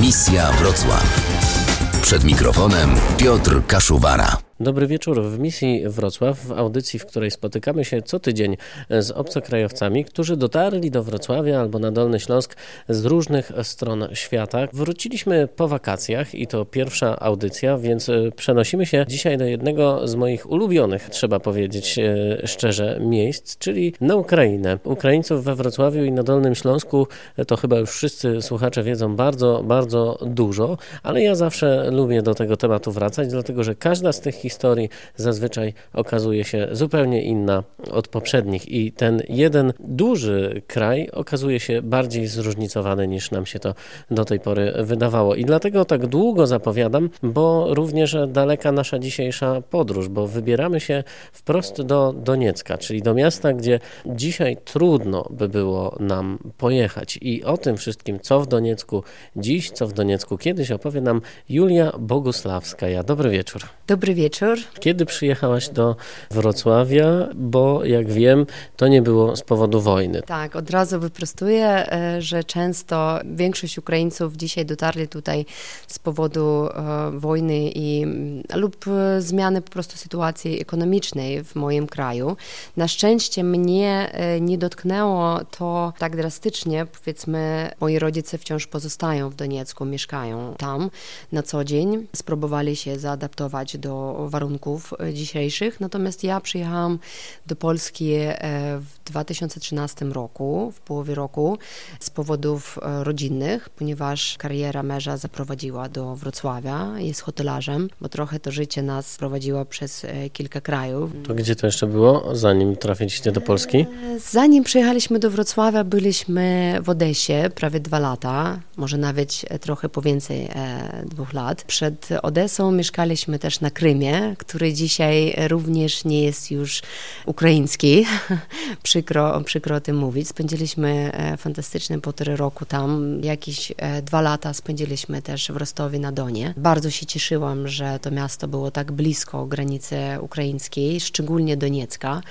Misja Wrocław. Przed mikrofonem Piotr Kaszuwara. Dobry wieczór w misji Wrocław, w audycji, w której spotykamy się co tydzień z obcokrajowcami, którzy dotarli do Wrocławia albo na Dolny Śląsk z różnych stron świata. Wróciliśmy po wakacjach i to pierwsza audycja, więc e, przenosimy się dzisiaj do jednego z moich ulubionych, trzeba powiedzieć e, szczerze, miejsc, czyli na Ukrainę. Ukraińców we Wrocławiu i na Dolnym Śląsku e, to chyba już wszyscy słuchacze wiedzą bardzo, bardzo dużo, ale ja zawsze lubię do tego tematu wracać, dlatego że każda z tych historii zazwyczaj okazuje się zupełnie inna od poprzednich i ten jeden duży kraj okazuje się bardziej zróżnicowany niż nam się to do tej pory wydawało. I dlatego tak długo zapowiadam, bo również daleka nasza dzisiejsza podróż, bo wybieramy się wprost do Doniecka, czyli do miasta, gdzie dzisiaj trudno by było nam pojechać. I o tym wszystkim, co w Doniecku dziś, co w Doniecku kiedyś opowie nam Julia Bogusławska. Ja dobry wieczór. Dobry wieczór wieczór. Kiedy przyjechałaś do Wrocławia, bo jak wiem, to nie było z powodu wojny. Tak, od razu wyprostuję, e, że często większość Ukraińców dzisiaj dotarli tutaj z powodu e, wojny i, mm, lub e, zmiany po prostu sytuacji ekonomicznej w moim kraju. Na szczęście mnie nie dotknęło to tak drastycznie. Powiedzmy, moi rodzice wciąż pozostają w Doniecku, mieszkają tam na co dzień. Spróbowali się zaadaptować do warunków e, dzisiejszych. Natomiast ja przyjechałam do Polski e, w 2013 roku, w połowie roku, z powodów e, rodzinnych, ponieważ kariera męża zaprowadziła do Wrocławia, jest hotelarzem, bo trochę to życie nas prowadziło przez kilka krajów. To gdzie to jeszcze było, zanim trafiliście do Polski? Zanim przyjechaliśmy do Wrocławia, byliśmy w Odesie prawie dwa lata, może nawet trochę po więcej dwóch lat. Przed Odesą mieszkaliśmy też na Krymie, który dzisiaj również nie jest już ukraiński. przykro, przykro o tym mówić. Spędziliśmy e, fantastyczne półtorej roku tam. Jakieś e, dwa lata spędziliśmy też w Rostowie na Donie. Bardzo się cieszyłam, że to miasto było tak blisko granicy ukraińskiej, szczególnie Doniecka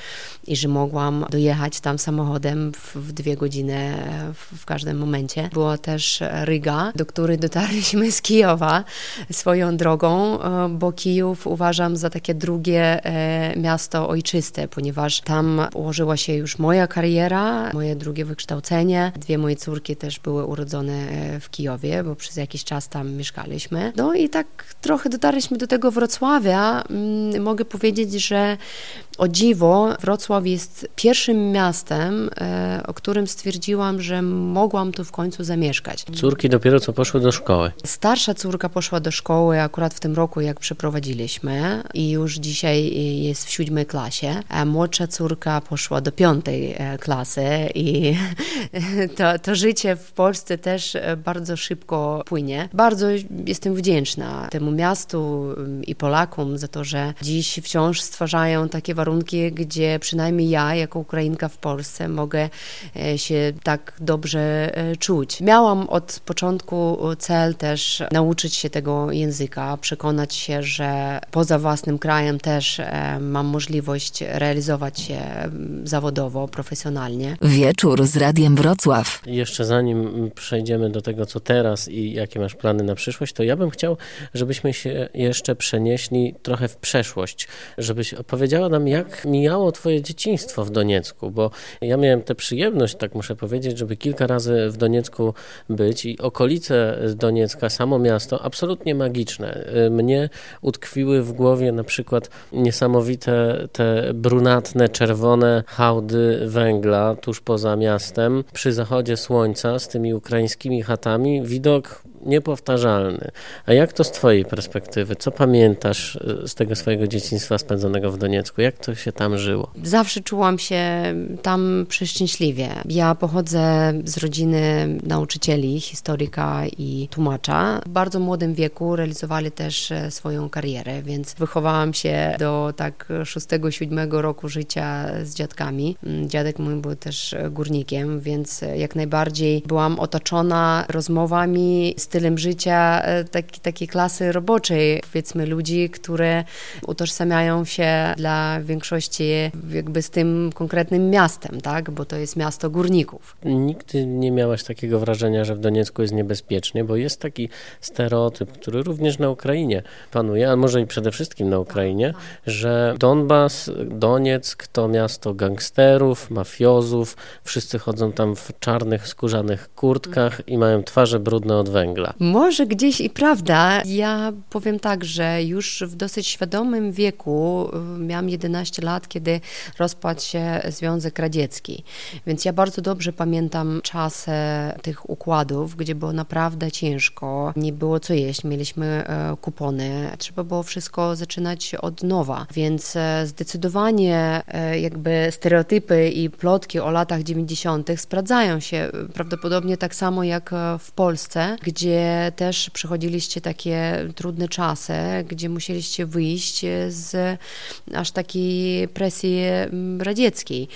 i że mogłam dojechać tam samochodem w, w dwie godziny e, w, w każdym momencie. Była też Ryga, do której dotarliśmy z Kijowa swoją drogą, bo Kijów uważam uważam za takie drugie e, miasto ojczyste, ponieważ tam ułożyła się już moja kariera, moje drugie wykształcenie. Dwie moje córki też były urodzone e, w Kijowie, bo przez jakiś czas tam mieszkaliśmy. No i tak trochę dotarliśmy do tego Wrocławia. Mm, mogę powiedzieć, że o dziwo, Wrocław jest pierwszym miastem, e, o którym stwierdziłam, że mogłam tu w końcu zamieszkać. Córki dopiero co poszły do szkoły. Starsza córka poszła do szkoły akurat w tym roku, jak przeprowadziliśmy i już dzisiaj jest w siódmej klasie, a młodsza córka poszła do piątej e, klasy i to, to życie w Polsce też e, bardzo szybko płynie. Bardzo jestem wdzięczna temu miastu mm, i Polakom za to, że dziś wciąż stwarzają takie warunki, warunki, gdzie przynajmniej ja, jako Ukrainka w Polsce, mogę e, się tak dobrze e, czuć. Miałam od początku cel też nauczyć się tego języka, przekonać się, że poza własnym krajem też e, mam możliwość realizować się zawodowo, profesjonalnie. Wieczór z Radiem Wrocław. Jeszcze zanim przejdziemy do tego, co teraz i jakie masz plany na przyszłość, to ja bym chciał, żebyśmy się jeszcze przenieśli trochę w przeszłość, żebyś opowiedziała nam, jak mijało twoje dzieciństwo w Doniecku? Bo ja miałem tę przyjemność, tak muszę powiedzieć, żeby kilka razy w Doniecku być i okolice Doniecka, samo miasto, absolutnie magiczne. Mnie utkwiły w głowie na przykład niesamowite te brunatne, czerwone hałdy węgla tuż poza miastem, przy zachodzie słońca z tymi ukraińskimi chatami. Widok niepowtarzalny. A jak to z Twojej perspektywy? Co pamiętasz e, z tego swojego dzieciństwa spędzonego w Doniecku? Jak to się tam żyło? Zawsze czułam się tam przeszczęśliwie. Ja pochodzę z rodziny nauczycieli, historyka i tłumacza. W bardzo młodym wieku realizowali też e, swoją karierę, więc wychowałam się do tak szóstego, siódmego roku życia z dziadkami. Mm, dziadek mój był też górnikiem, więc jak najbardziej byłam otoczona rozmowami z stylem życia taki, takiej klasy roboczej, powiedzmy ludzi, które utożsamiają się dla większości jakby z tym konkretnym miastem, tak? bo to jest miasto górników. Nigdy nie miałaś takiego wrażenia, że w Doniecku jest niebezpiecznie, bo jest taki stereotyp, który również na Ukrainie panuje, a może i przede wszystkim na Ukrainie, że Donbas, Donieck to miasto gangsterów, mafiozów, wszyscy chodzą tam w czarnych, skórzanych kurtkach i mają twarze brudne od węgla. Może gdzieś i prawda. Ja powiem tak, że już w dosyć świadomym wieku, y, miałam 11 lat, kiedy rozpadł się Związek Radziecki. Więc ja bardzo dobrze pamiętam czasy tych układów, gdzie było naprawdę ciężko, nie było co jeść, mieliśmy e, kupony, trzeba było wszystko zaczynać od nowa. Więc e, zdecydowanie e, jakby stereotypy i plotki o latach 90. sprawdzają się prawdopodobnie tak samo jak w Polsce, gdzie też przechodziliście takie trudne czasy, gdzie musieliście wyjść z aż takiej presji radzieckiej.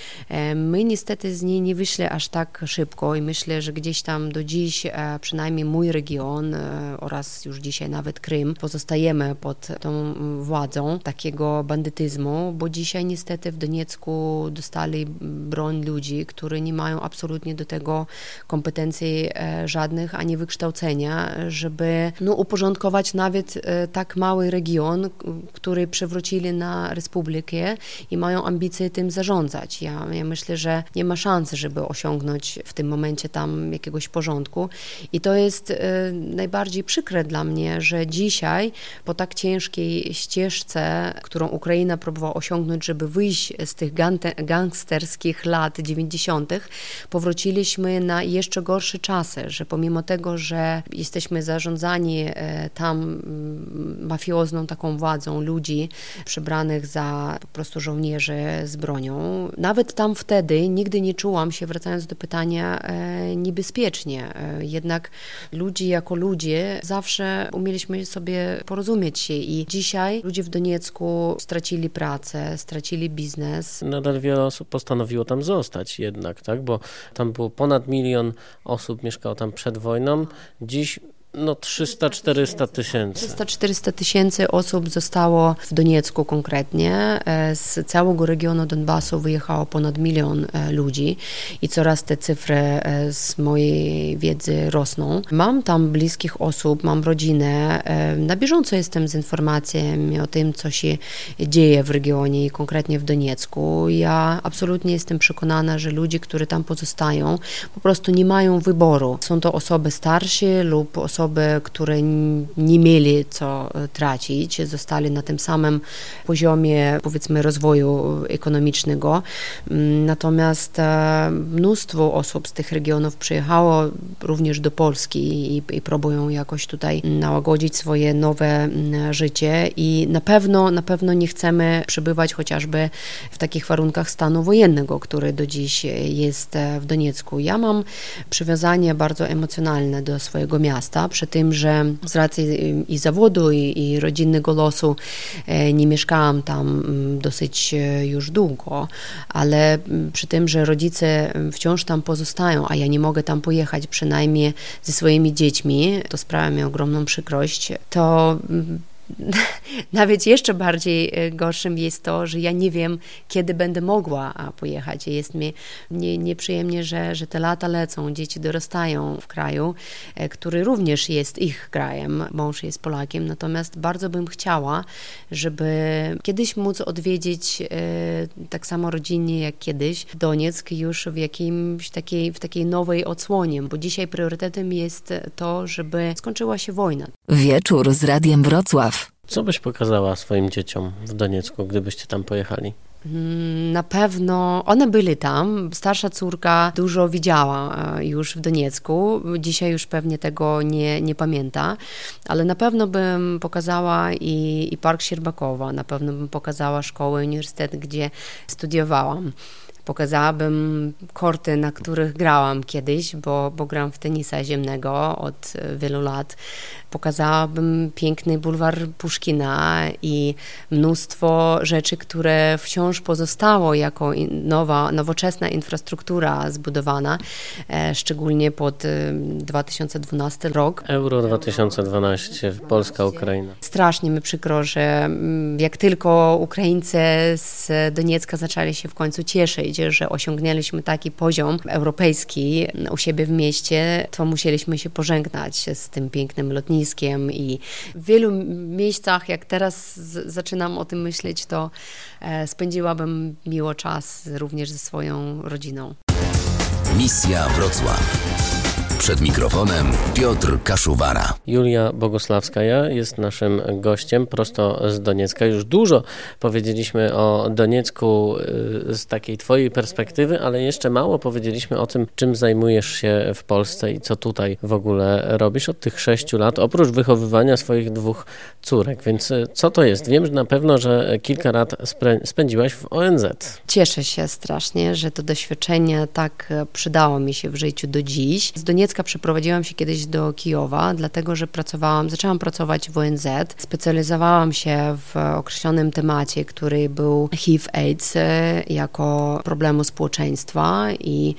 My niestety z niej nie wyszli aż tak szybko i myślę, że gdzieś tam do dziś, e, przynajmniej mój region e, oraz już dzisiaj nawet Krym, pozostajemy pod tą władzą takiego bandytyzmu, bo dzisiaj niestety w Doniecku dostali broń ludzi, którzy nie mają absolutnie do tego kompetencji e, żadnych, ani wykształcenia, żeby no, uporządkować nawet tak mały region, który przewrócili na republikę i mają ambicje tym zarządzać. Ja, ja myślę, że nie ma szans, żeby osiągnąć w tym momencie tam jakiegoś porządku. I to jest y, najbardziej przykre dla mnie, że dzisiaj po tak ciężkiej ścieżce, którą Ukraina próbowała osiągnąć, żeby wyjść z tych gangsterskich lat 90., powróciliśmy na jeszcze gorsze czasy, że pomimo tego, że jesteśmy zarządzani y, tam mafiozną taką władzą ludzi przebranych za po prostu żołnierzy z bronią, nawet tam wtedy nigdy nie czułam się, wracając do pytania, e, niebezpiecznie. E, jednak ludzi jako ludzie zawsze umieliśmy sobie porozumieć się i dzisiaj ludzie w Doniecku stracili pracę, stracili biznes. Nadal wiele osób postanowiło tam zostać jednak, tak? Bo tam było ponad milion osób mieszkało tam przed wojną. Dziś dziś no 300-400 tysięcy. 300-400 tysięcy osób zostało w Doniecku konkretnie. E, z całego regionu Donbasu wyjechało ponad milion e, ludzi i coraz te cyfry e, z mojej wiedzy rosną. Mam tam bliskich osób, mam rodzinę. Na bieżąco jestem z informacjami o tym, co się dzieje w regionie i konkretnie w Doniecku. Ja absolutnie jestem przekonana, że ludzie, którzy tam pozostają, po prostu nie mają wyboru. Są to osoby starsze lub osoby osoby, które nie mieli co e, tracić, zostali na tym samym poziomie, powiedzmy, rozwoju ekonomicznego. Mm, natomiast e, mnóstwo osób z tych regionów przyjechało również do Polski i, i próbują jakoś tutaj nałagodzić swoje nowe mm, życie i na pewno, na pewno nie chcemy przebywać chociażby w takich warunkach stanu wojennego, który do dziś jest e, w Doniecku. Ja mam przywiązanie bardzo emocjonalne do swojego miasta, przy tym, że z racji i zawodu, i, i rodzinnego losu e, nie mieszkałam tam mm, dosyć e, już długo, ale mm, przy tym, że rodzice mm, wciąż tam pozostają, a ja nie mogę tam pojechać przynajmniej ze swoimi dziećmi, to sprawia mi ogromną przykrość, to nawet jeszcze bardziej e, gorszym jest to, że ja nie wiem, kiedy będę mogła pojechać. Jest mi nie, nieprzyjemnie, że, że te lata lecą, dzieci dorastają w kraju, e, który również jest ich krajem. Mąż jest Polakiem, natomiast bardzo bym chciała, żeby kiedyś móc odwiedzić e, tak samo rodzinnie jak kiedyś Donieck już w jakimś takiej, w takiej nowej odsłonie, bo dzisiaj priorytetem jest to, żeby skończyła się wojna. Wieczór z Radiem Wrocław. Co byś pokazała swoim dzieciom w Doniecku, gdybyście tam pojechali? Mm, na pewno one byli tam. Starsza córka dużo widziała e, już w Doniecku. Dzisiaj już pewnie tego nie, nie pamięta, ale na pewno bym pokazała i, i Park Sierbakowa, na pewno bym pokazała szkołę, uniwersytet, gdzie studiowałam. Pokazałabym korty, na których grałam kiedyś, bo, bo gram w tenisa ziemnego od wielu lat. Pokazałabym piękny bulwar Puszkina i mnóstwo rzeczy, które wciąż pozostało jako nowa, nowoczesna infrastruktura zbudowana, e, szczególnie pod 2012 rok. Euro 2012, Polska, Ukraina. Strasznie mi przykro, że mm, jak tylko Ukraińcy z Doniecka zaczęli się w końcu cieszyć, że osiągnęliśmy taki poziom europejski u siebie w mieście, to musieliśmy się pożegnać z tym pięknym lotniskiem i w wielu miejscach, jak teraz zaczynam o tym myśleć, to e, spędziłabym miło czas również ze swoją rodziną. Misja Wrocław. Przed mikrofonem Piotr Kaszuwara. Julia Bogosławskaja jest naszym gościem prosto z Doniecka. Już dużo powiedzieliśmy o Doniecku y, z takiej twojej perspektywy, ale jeszcze mało powiedzieliśmy o tym, czym zajmujesz się w Polsce i co tutaj w ogóle robisz od tych sześciu lat, oprócz wychowywania swoich dwóch córek. Więc y, co to jest? Wiem że na pewno, że kilka lat spędziłaś w ONZ. Cieszę się strasznie, że to doświadczenie tak przydało mi się w życiu do dziś. Z Doniecka dziecka przeprowadziłam się kiedyś do Kijowa, dlatego że pracowałam, zaczęłam pracować w ONZ. Specjalizowałam się w określonym temacie, który był HIV-AIDS e, jako problemu społeczeństwa i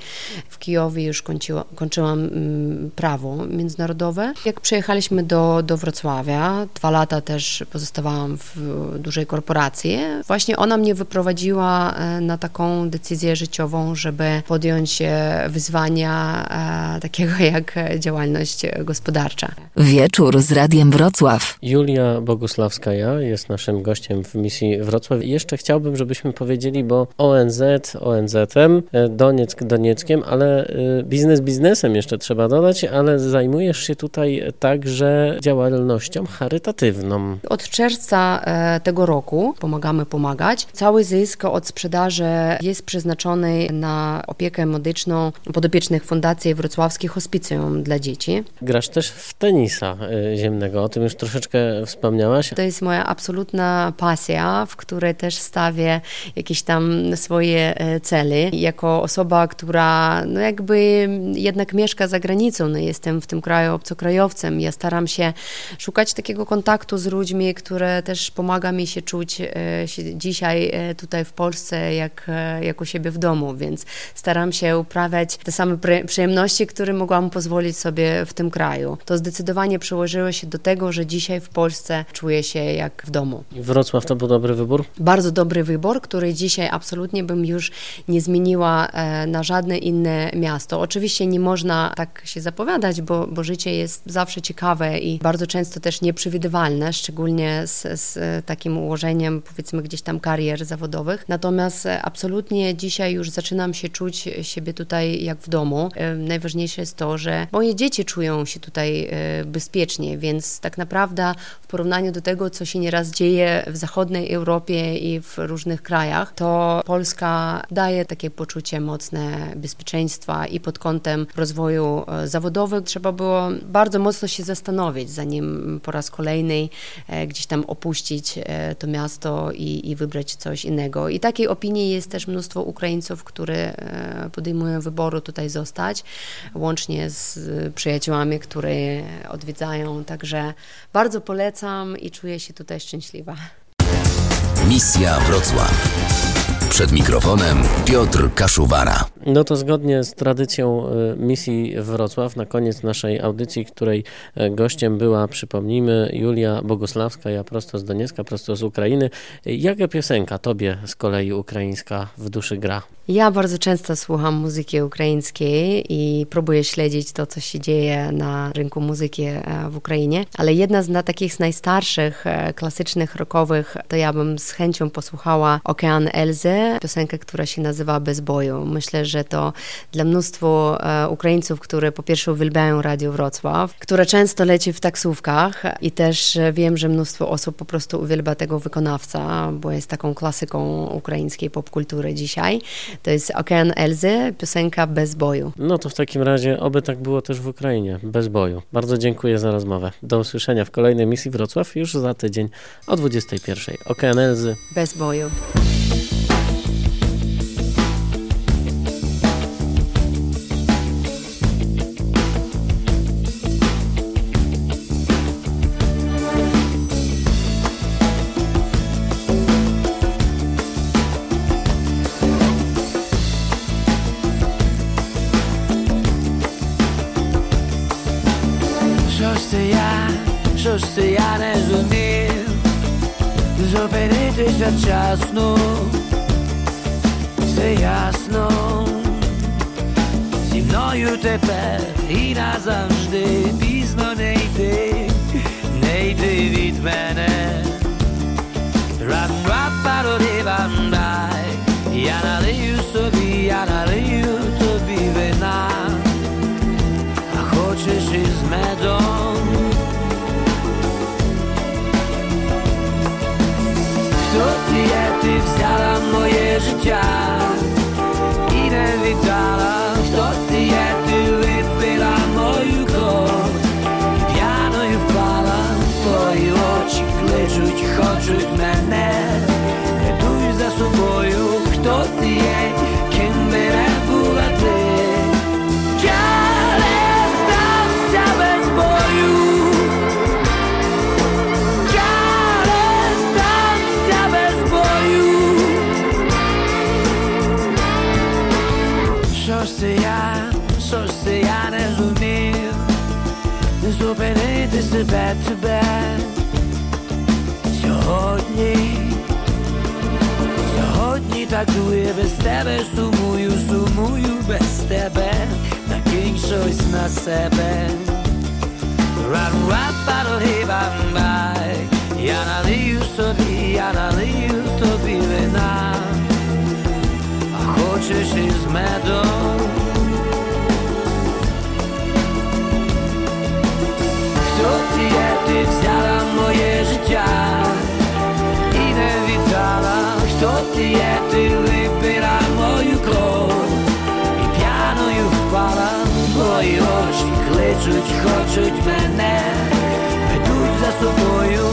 w Kijowie już kończyła, kończyłam mm, prawo międzynarodowe. Jak przyjechaliśmy do, do Wrocławia, dwa lata też pozostawałam w dużej korporacji, właśnie ona mnie wyprowadziła e, na taką decyzję życiową, żeby podjąć e, wyzwania takiego jak działalność gospodarcza. Wieczór z Radiem Wrocław. Julia Bogusławskaja jest naszym gościem w misji Wrocław. I jeszcze chciałbym, żebyśmy powiedzieli, bo ONZ ONZ-em, Donieck Donieckiem, ale biznes biznesem jeszcze trzeba dodać, ale zajmujesz się tutaj także działalnością charytatywną. Od czerwca e, tego roku pomagamy pomagać. Cały zysk od sprzedaży jest przeznaczony na opiekę medyczną podopiecznych Fundacji Wrocławskich Hospitali hospicjum dla dzieci. Grasz też w tenisa y, ziemnego, o tym już troszeczkę wspomniałaś. To jest moja absolutna pasja, w której też stawię jakieś tam swoje e, cele. Jako osoba, która no jakby jednak mieszka za granicą, no jestem w tym kraju obcokrajowcem, ja staram się szukać takiego kontaktu z ludźmi, które też pomaga mi się czuć e, się dzisiaj e, tutaj w Polsce jak, jak u siebie w domu, więc staram się uprawiać te same przyjemności, które mogłam mogłam pozwolić sobie w tym kraju. To zdecydowanie przełożyło się do tego, że dzisiaj w Polsce czuję się jak w domu. Wrocław to był dobry wybór? Bardzo dobry wybór, który dzisiaj absolutnie bym już nie zmieniła e, na żadne inne miasto. Oczywiście nie można tak się zapowiadać, bo, bo życie jest zawsze ciekawe i bardzo często też nieprzewidywalne, szczególnie z, z takim ułożeniem powiedzmy gdzieś tam karier zawodowych. Natomiast e, absolutnie dzisiaj już zaczynam się czuć siebie tutaj jak w domu. E, najważniejsze jest to, że moje dzieci czują się tutaj e, bezpiecznie, więc tak naprawdę w porównaniu do tego, co się nieraz dzieje w zachodniej Europie i w różnych krajach, to Polska daje takie poczucie mocne bezpieczeństwa i pod kątem rozwoju e, zawodowego trzeba było bardzo mocno się zastanowić, zanim po raz kolejny e, gdzieś tam opuścić to miasto i, i wybrać coś innego. I takiej opinii jest też mnóstwo Ukraińców, które podejmują wyboru tutaj zostać, łącznie z przyjaciółmi, które odwiedzają. Także bardzo polecam i czuję się tutaj szczęśliwa. Misja Wrocław. Przed mikrofonem Piotr Kaszuwara. No to zgodnie z tradycją e, misji Wrocław, na koniec naszej audycji, której e, gościem była, przypomnijmy, Julia Bogusławska, ja prosto z Doniecka, prosto z Ukrainy. Jaka piosenka tobie z kolei ukraińska w duszy gra? Ja bardzo często słucham muzyki ukraińskiej i próbuję śledzić to, co się dzieje na rynku muzyki e, w Ukrainie, ale jedna z takich z najstarszych, klasycznych, rockowych, to ja bym z chęcią posłuchała Okean Elzy, piosenkę, która się nazywa Bez boju. Myślę, że to dla mnóstwo e, Ukraińców, które po pierwsze uwielbiają Radio Wrocław, które często leci w taksówkach i też e, wiem, że mnóstwo osób po prostu uwielbia tego wykonawca, bo jest taką klasyką ukraińskiej popkultury dzisiaj. To jest Okean Elzy, piosenka Bez boju. No to w takim razie oby tak było też w Ukrainie, bez boju. Bardzo dziękuję za rozmowę. Do usłyszenia w kolejnej misji Wrocław już za tydzień o 21. Okean Elzy. Bez boju. завчасно, все ясно, зі мною тепер і назавжди пізно не йти, не йди від мене. Рам-рапа-до-ди-бам-дай, я налив. хочуть мене, ведуть за собою.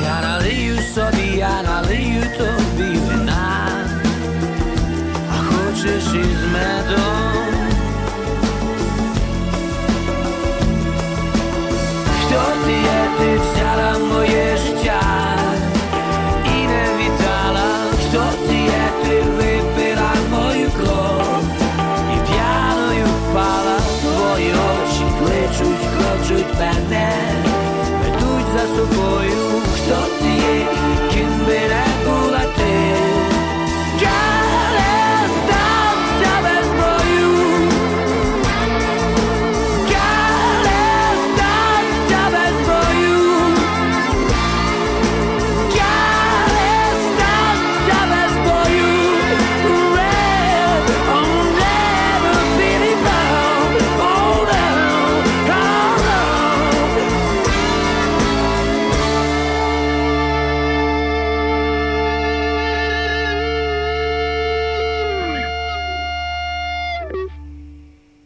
Yaralı sobi yaralı tobi ve na A hoćeš iz medom Što ti